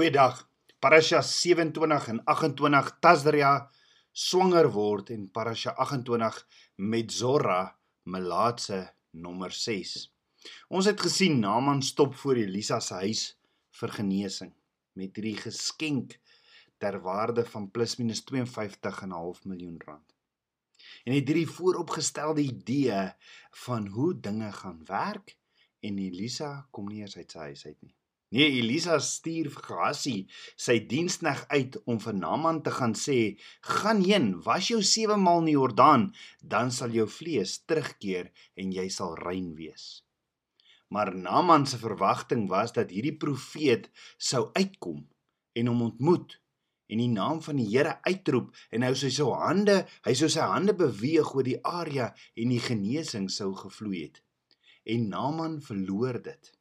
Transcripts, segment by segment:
Goeiedag. Parasha 27 en 28 Tazria swanger word en Parasha 28 met Zora melaatse nommer 6. Ons het gesien Naaman stop voor Elisa se huis vir genesing met hierdie geskenk ter waarde van plus minus 52 en 'n half miljoen rand. En het hierdie vooropgestelde idee van hoe dinge gaan werk en Elisa kom nie eens uit sy huis uit nie. Nee, Elisa stuur Gehazi, sy dienskneg uit om vir Naaman te gaan sê: "Gaan heen, was jou 7 maal in die Jordaan, dan sal jou vlees terugkeer en jy sal rein wees." Maar Naaman se verwagting was dat hierdie profeet sou uitkom en hom ontmoet en die naam van die Here uitroep en hy sou sy hande, hy sou sy hande beweeg oor die area en die genesing sou gevloei het. En Naaman verloor dit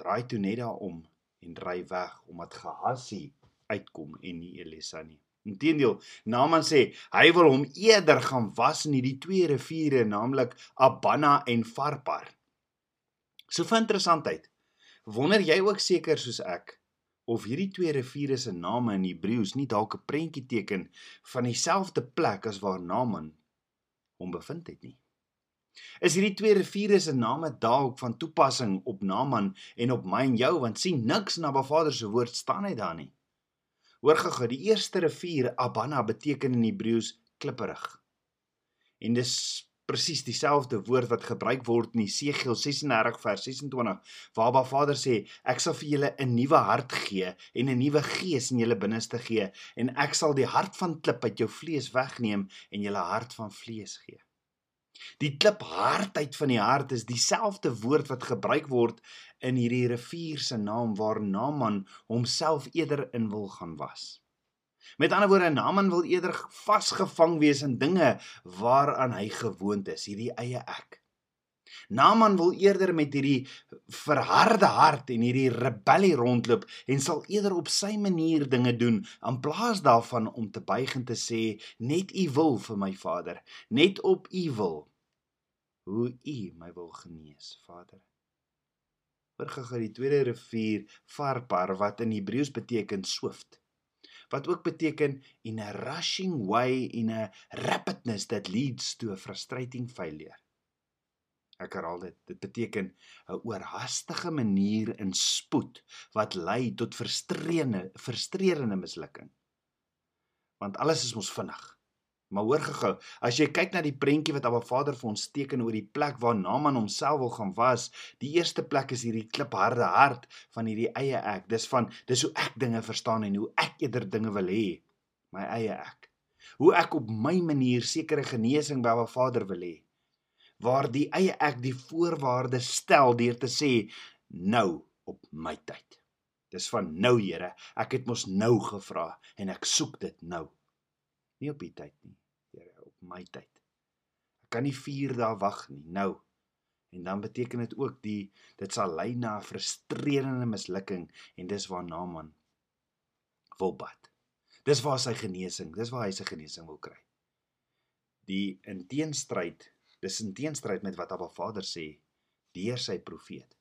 draai toe net daarom en ry weg omdat Gehazi uitkom en nie Elisa nie. Inteendeel, Naaman sê hy wil hom eerder gaan was in hierdie twee riviere, naamlik Abana en Farpar. So van interessantheid. Wonder jy ook seker soos ek of hierdie twee riviere se name in Hebreëus nie dalk 'n prentjie teken van dieselfde plek as waar Naaman hom bevind het nie? Is hierdie twee riviere se name dalk van toepassing op Naaman en op my en jou want sien niks na Ba Vader se woord staan hy daar nie. Hoor gou, die eerste rivier Abana beteken in Hebreëus klipperig. En dis presies dieselfde woord wat gebruik word in Jesegiel 36 vers 26 waar Ba Vader sê ek sal vir julle 'n nuwe hart gee en 'n nuwe gees in julle binneste gee en ek sal die hart van klip uit jou vlees wegneem en julle hart van vlees gee. Die kliphardheid van die hart is dieselfde woord wat gebruik word in hierdie rivier se naam waar Naaman homself eerder in wil gaan was. Met ander woorde, Naaman wil eerder vasgevang wees in dinge waaraan hy gewoond is, hierdie eie ek. Naaman wil eerder met hierdie verharde hart en hierdie rebellie rondloop en sal eerder op sy manier dinge doen in plaas daarvan om te buig en te sê net u wil vir my Vader, net op u wil hoe U my wil genees, Vader. Oorgega die tweede rivier Farpar wat in Hebreëus beteken swift. Wat ook beteken in a rushing way in a rapidness that leads to a frustrating failure. Ek herhaal dit. Dit beteken 'n oorhaastige manier in spoed wat lei tot frustrerende frustrerende mislukking. Want alles is mos vinnig. Maar hoor gehou, as jy kyk na die prentjie wat Abba Vader vir ons teken oor die plek waar Naaman homself wil gaan was, die eerste plek is hierdie klipharde hart van hierdie eie ek. Dis van dis hoe ek dinge verstaan en hoe ek eerder dinge wil hê, my eie ek. Hoe ek op my manier sekere genesing by Abba Vader wil hê. Waar die eie ek die voorwaardes stel deur te sê nou op my tyd. Dis van nou Here, ek het mos nou gevra en ek soek dit nou. Nie op die tyd nie my tyd. Ek kan nie 4 dae wag nie, nou. En dan beteken dit ook die dit sal lei na 'n frustrerende mislukking en dis waar Naaman wil bad. Dis waar sy genesing, dis waar hy sy genesing wil kry. Die inteenstryd, dis inteenstryd met wat Abba Vader sê deur sy profeet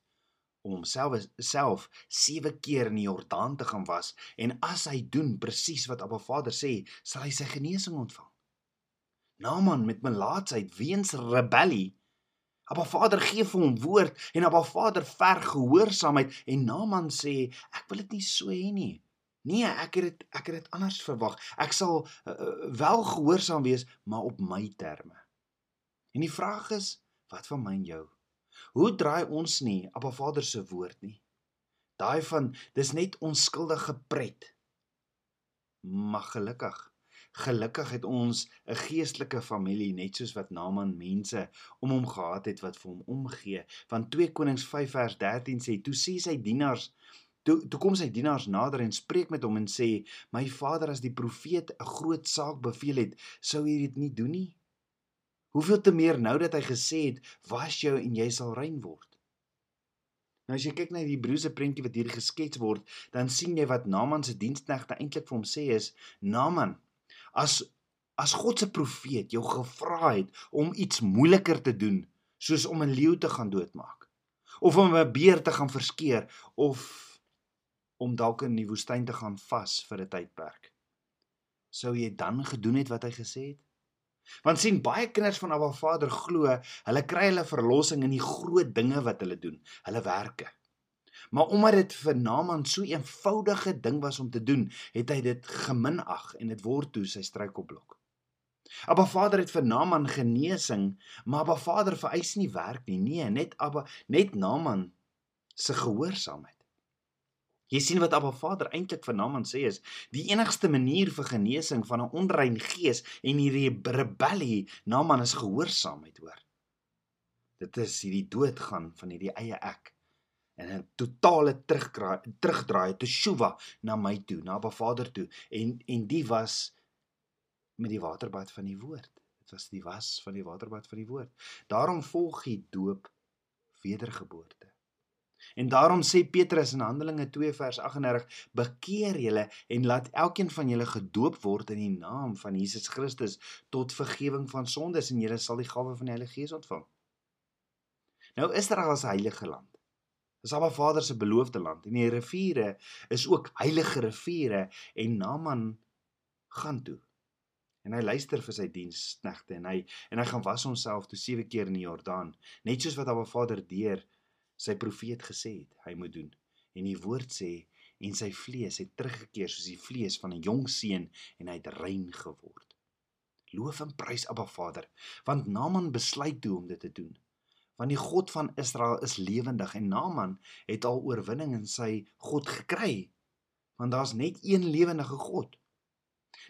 om homself self 7 keer in die Jordaan te gaan was en as hy doen presies wat Abba Vader sê, sal hy sy genesing ontvang. Naaman met melaatsheid weens rebellie. Abba Vader gee vir hom woord en Abba Vader ver gehoorsaamheid en Naaman sê ek wil dit nie so hê nie. Nee, ek het dit ek het dit anders verwag. Ek sal uh, wel gehoorsaam wees, maar op my terme. En die vraag is, wat van my en jou? Hoe draai ons nie Abba Vader se woord nie? Daai van dis net onskuldige pret. Maar gelukkig Gelukkig het ons 'n geestelike familie net soos wat Naaman mense om hom gehad het wat vir hom omgee. Want 2 Konings 5 vers 13 sê: "Toe sê sy dienaars toe toe kom sy dienaars nader en spreek met hom en sê: "My vader as die profeet 'n groot saak beveel het, sou hy dit nie doen nie? Hoeveel te meer nou dat hy gesê het: "Was jou en jy sal rein word." Nou as jy kyk na die Hebreëse prentjie wat hier geskets word, dan sien jy wat Naaman se diensknegte eintlik vir hom sê is: "Naaman, as as God se profeet jou gevra het om iets moeiliker te doen soos om 'n leeu te gaan doodmaak of om 'n beer te gaan verskeer of om dalk in die woestyn te gaan vas vir 'n tydperk. Sou jy dan gedoen het wat hy gesê het? Want sien baie kinders van Abba Vader glo, hulle kry hulle verlossing in die groot dinge wat hulle doen, hulle werke. Maar omdat dit vir Naaman so 'n eenvoudige ding was om te doen, het hy dit geminag en dit word toe sy struikelblok. Abba Vader het vir Naaman genesing, maar Abba Vader vereis nie werk nie. Nee, net Abba, net Naaman se gehoorsaamheid. Jy sien wat Abba Vader eintlik vir Naaman sê is, die enigste manier vir genesing van 'n onrein gees en hierdie rebellie Naaman is gehoorsaamheid, hoor. Dit is hierdie doodgaan van hierdie eie ek en 'n totale terugdraai terugdraai te Shuva na my toe, na Abba Vader toe en en die was met die waterbad van die woord. Dit was die was van die waterbad van die woord. Daarom volg die doop wedergeboorte. En daarom sê Petrus in Handelinge 2 vers 38: "Bekeer julle en laat elkeen van julle gedoop word in die naam van Jesus Christus tot vergifnis van sondes en julle sal die gawe van die Heilige Gees ontvang." Nou Israel is 'n heilige land. Dis Abba Vader se beloofde land en die riviere is ook heilige riviere en Naaman gaan toe. En hy luister vir sy diensknegte en hy en hy gaan was homself toe sewe keer in die Jordaan, net soos wat Abba Vader deur sy profeet gesê het hy moet doen. En die woord sê en sy vlees het teruggekeer soos die vlees van 'n jong seun en hy het rein geword. Loof en prys Abba Vader, want Naaman besluit toe om dit te doen want die God van Israel is lewendig en Naaman het al oorwinning in sy God gekry want daar's net een lewendige God.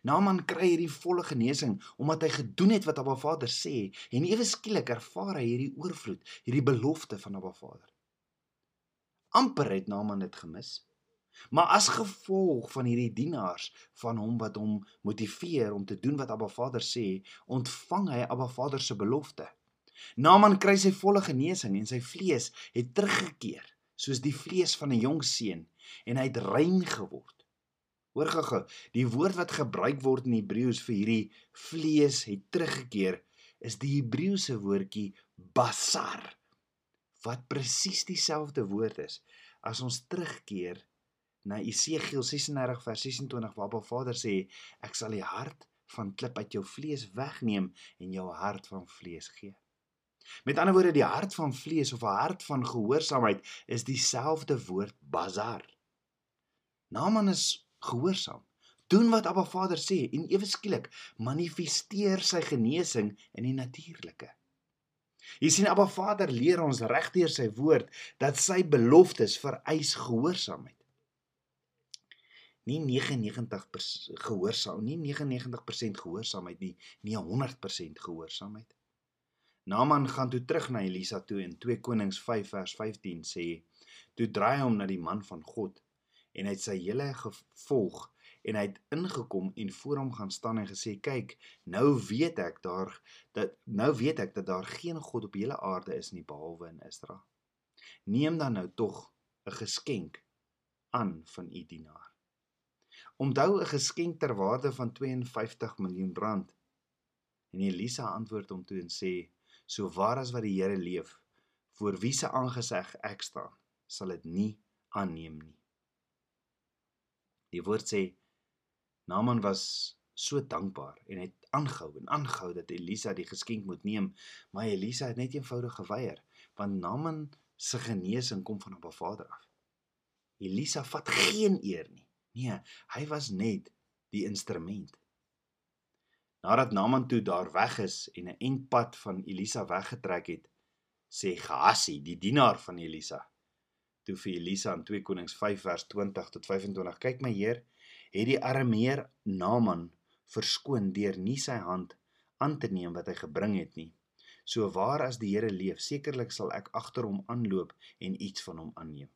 Naaman kry hierdie volle genesing omdat hy gedoen het wat Abba Vader sê en ewe skielik ervaar hy hierdie oorvloed, hierdie belofte van Abba Vader. Amper het Naaman dit gemis. Maar as gevolg van hierdie dienaars van hom wat hom motiveer om te doen wat Abba Vader sê, ontvang hy Abba Vader se belofte. Naaman kry sy volle genesing en sy vlees het teruggekeer soos die vlees van 'n jong seun en hy het rein geword. Hoor gou-gou, die woord wat gebruik word in Hebreëus vir hierdie vlees het teruggekeer is die Hebreëse woordjie basar wat presies dieselfde woord is as ons terugkeer na Esegiel 36 vers 26 waar Abba Vader sê ek sal die hart van klip uit jou vlees wegneem en jou hart van vlees gee. Met ander woorde die hart van vlees of 'n hart van gehoorsaamheid is dieselfde woord bazar. Naaman is gehoorsaam. Doen wat Abba Vader sê en ewe skielik manifesteer sy genesing in die natuurlike. Jy sien Abba Vader leer ons regdeur sy woord dat sy beloftes vereis gehoorsaamheid. Nie 99% gehoorsaam, nie 99% gehoorsaamheid nie, nie 100% gehoorsaamheid. Naaman gaan toe terug na Elisa toe in 2 Konings 5 vers 15 sê: "Toe draai hom na die man van God en hy het sy hele gevolg en hy het ingekom en voor hom gaan staan en gesê: "Kyk, nou weet ek daar dat nou weet ek dat daar geen God op hele aarde is nie behalwe in Israel. Neem dan nou tog 'n geskenk aan van u dienaar." Onthou 'n geskenk ter waarde van 52 miljoen rand. En Elisa antwoord hom toe en sê: so waar as wat die Here leef voor wie se aangesig ek staan sal dit nie aanneem nie die woord sê Naaman was so dankbaar en het aangehou en aangehou dat Elisa die geskenk moet neem maar Elisa het net eenvoudig geweier want Naaman se genesing kom van 'n Vader af. Elisa vat geen eer nie. Nee hy was net die instrument. Nadat Naaman toe daar weg is en 'n eindpad van Elisa weggetrek het, sê Gehasi, die dienaar van Elisa, toe vir Elisa in 2 Konings 5 vers 20 tot 25: "Kyk my heer, het die Arameer Naaman verskoon deur nie sy hand aan te neem wat hy gebring het nie. So waar as die Here leef, sekerlik sal ek agter hom aanloop en iets van hom aanneem."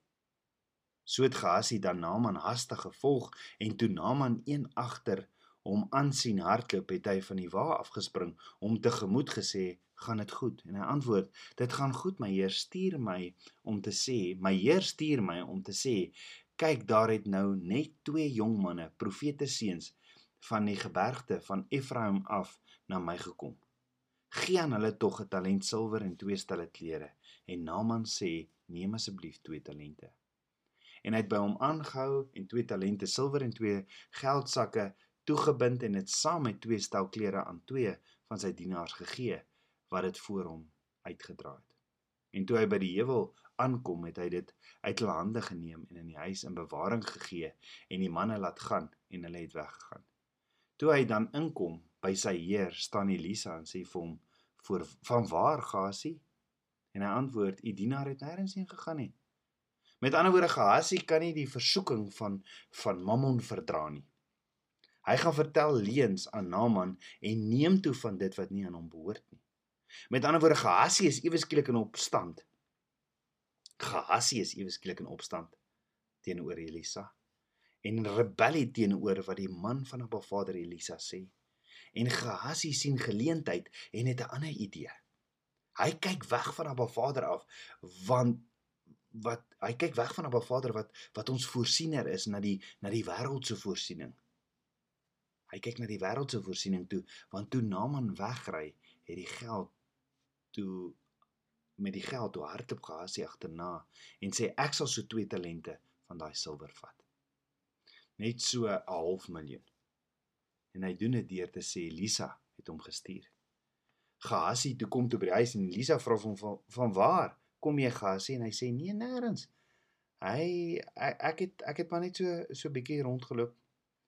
So het Gehasi dan Naaman hastig gevolg en toe Naaman een agter hom aansien hardloop het hy van die wa afgespring om tegemoet gesê gaan dit goed en hy antwoord dit gaan goed my heer stuur my om te sê my heer stuur my om te sê kyk daar het nou net twee jong manne profete seuns van die gebergte van Efraim af na my gekom. Gee aan hulle tog 'n talent silwer en twee stelle klere. En Naaman sê neem asseblief twee talente. En hy het by hom aangehou en twee talente silwer en twee geldsakke toegebind en dit saam met twee stel klere aan twee van sy dienaars gegee wat dit voor hom uitgedra het. En toe hy by die heuwel aankom, het hy dit uit hulle hande geneem en in die huis in bewaring gegee en die manne laat gaan en hulle het weggegaan. Toe hy dan inkom by sy heer, staan Elisa en sê vir hom: "Voor van waar gaan hy?" En hy antwoord: "U dienaar het nêrens heen gegaan nie." Met ander woorde, Gehazi kan nie die versoeking van van Mammon verdra nie. Hy gaan vertel leuns aan Naaman en neem toe van dit wat nie aan hom behoort nie. Met ander woorde, Gehazi is ewe skielik in opstand. Gehazi is ewe skielik in opstand teenoor Elisa en rebellie teenoor wat die man van Abba Vader Elisa sê. En Gehazi sien geleentheid en het 'n ander idee. Hy kyk weg van Abba Vader af want wat hy kyk weg van Abba Vader wat wat ons voorsiener is na die na die wêreldse voorsiening. Hy kyk na die wêreldse voorsiening toe want toe Naaman wegry, het die geld toe met die geld toe hardop gehasie agterna en sê ek sal so 2 talente van daai silwer vat. Net so 'n half miljoen. En hy doen dit deur te sê Elisa het hom gestuur. Gehasie toe kom toe by die huis en Elisa vra hom van, van waar kom jy Gehasie en hy sê nee nêrens. Hy ek, ek het ek het maar net so so bietjie rondgeloop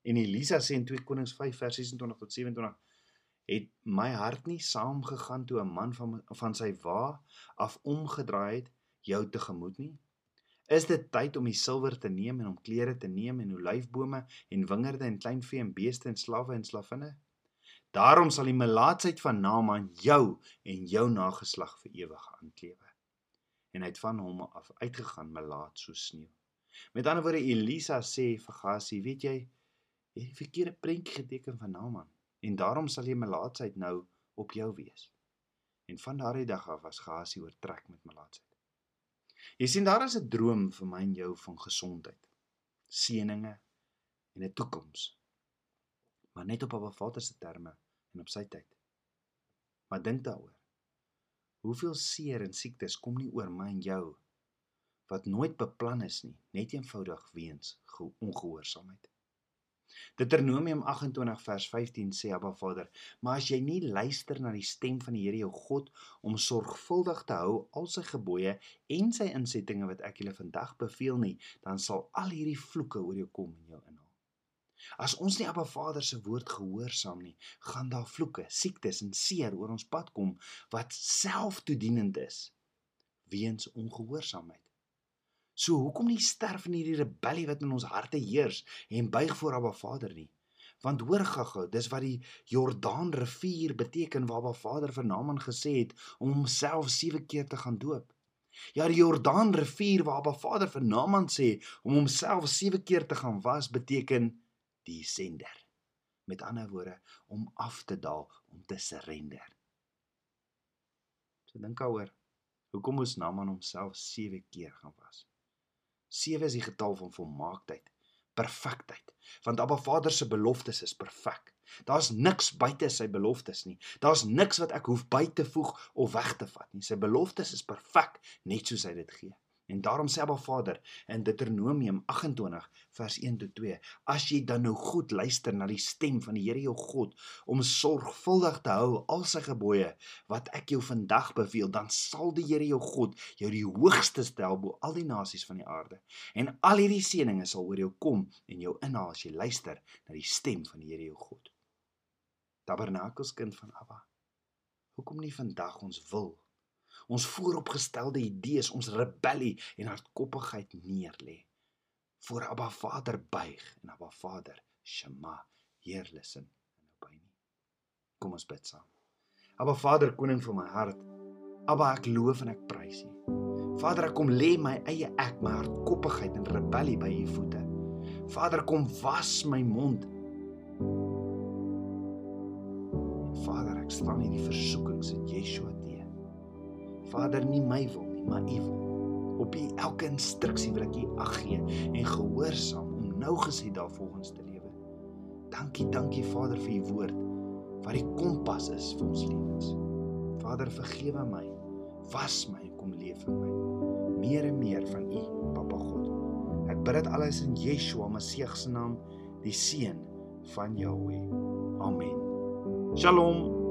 En Elisa sê in 2 Konings 5 vers 26 tot 27 het my hart nie saamgegaan toe 'n man van van sy wa af omgedraai het jou tegemoet nie. Is dit tyd om die silwer te neem en om klere te neem en olyfbome en wingerde en kleinvee en beeste en slawe en slavinne? Daarom sal die melaatsheid van Naaman jou en jou nageslag vir ewig aanklewe. En hy het van hom af uitgegaan melaat so sneeu. Met ander woorde Elisa sê vir Gasie, weet jy, jy het die verkeerde prentjie geteken van Naaman en daarom sal jy melaatsheid nou op jou wees. En van daardie dag af was Gehasie oortrek met melaatsheid. Jy sien daar is 'n droom vir my en jou van gesondheid, seëninge en 'n toekoms. Maar net op Abba Vader se terme en op sy tyd. Maar dink daaroor. Hoeveel seer en siektes kom nie oor my en jou wat nooit beplan is nie, net eenvoudig weens ongehoorsaamheid. Deuteronomium 28 vers 15 sê Abba Vader: "Maar as jy nie luister na die stem van die Here jou God om sorgvuldig te hou al sy gebooie en sy insettinge wat ek julle vandag beveel nie, dan sal al hierdie vloeke oor jou kom en jou inhaal." As ons nie Abba Vader se woord gehoorsaam nie, gaan daar vloeke, siektes en seer oor ons pad kom wat selftoedienend is weens ongehoorsaamheid. So hoekom nie sterf in hierdie rebellie wat in ons harte heers en buig voor Abba Vader nie? Want hoor gaga, dis wat die Jordaan rivier beteken waar Abba Vader vir Naaman gesê het om homself 7 keer te gaan doop. Ja, die Jordaan rivier waar Abba Vader vir Naaman sê om homself 7 keer te gaan was beteken die sender. Met ander woorde, om af te daal, om te surrender. So dink daaroor. Hoekom moes Naaman homself 7 keer gaan was? 7 is die getal van volmaaktheid, perfektheid. Want Abba Vader se beloftes is perfek. Daar's niks buite sy beloftes nie. Daar's niks wat ek hoef by te voeg of weg te vat nie. Sy beloftes is perfek, net soos hy dit gee. En daarom sê Abba Vader in Deuteronomium 28 vers 1 tot 2: As jy dan nou goed luister na die stem van die Here jou God om sorgvuldig te hou al sy gebooie wat ek jou vandag beveel, dan sal die Here jou God jou die hoogste stel bo al die nasies van die aarde. En al hierdie seënings sal oor jou kom en jou inhaal as jy luister na die stem van die Here jou God. Tabernakels kind van Abba. Hoekom nie vandag ons wil ons vooropgestelde idees, ons rebellie en hardkoppigheid neerlê. Voor Abba Vader buig en Abba Vader, Shema, Heer luister en obey nie. Kom ons bid saam. Abba Vader, koning van my hart. Abba, ek loof en ek prys U. Vader, ek kom lê my eie ek, my hardkoppigheid en rebellie by U voete. Vader, kom was my mond. Vader, ek staan in die versoekings in Yeshua Vader, nie my wil nie, maar U wil. Op U elke instruksie wil ek U ag gee en gehoorsaam om nou gesê daarvolgens te lewe. Dankie, dankie Vader vir U woord wat die kompas is vir ons lewens. Vader, vergewe my. Was my en kom leef in my. Meer en meer van U, Papa God. Ek bid dit alles in Yeshua Messie se naam, die seun van Jahweh. Amen. Shalom.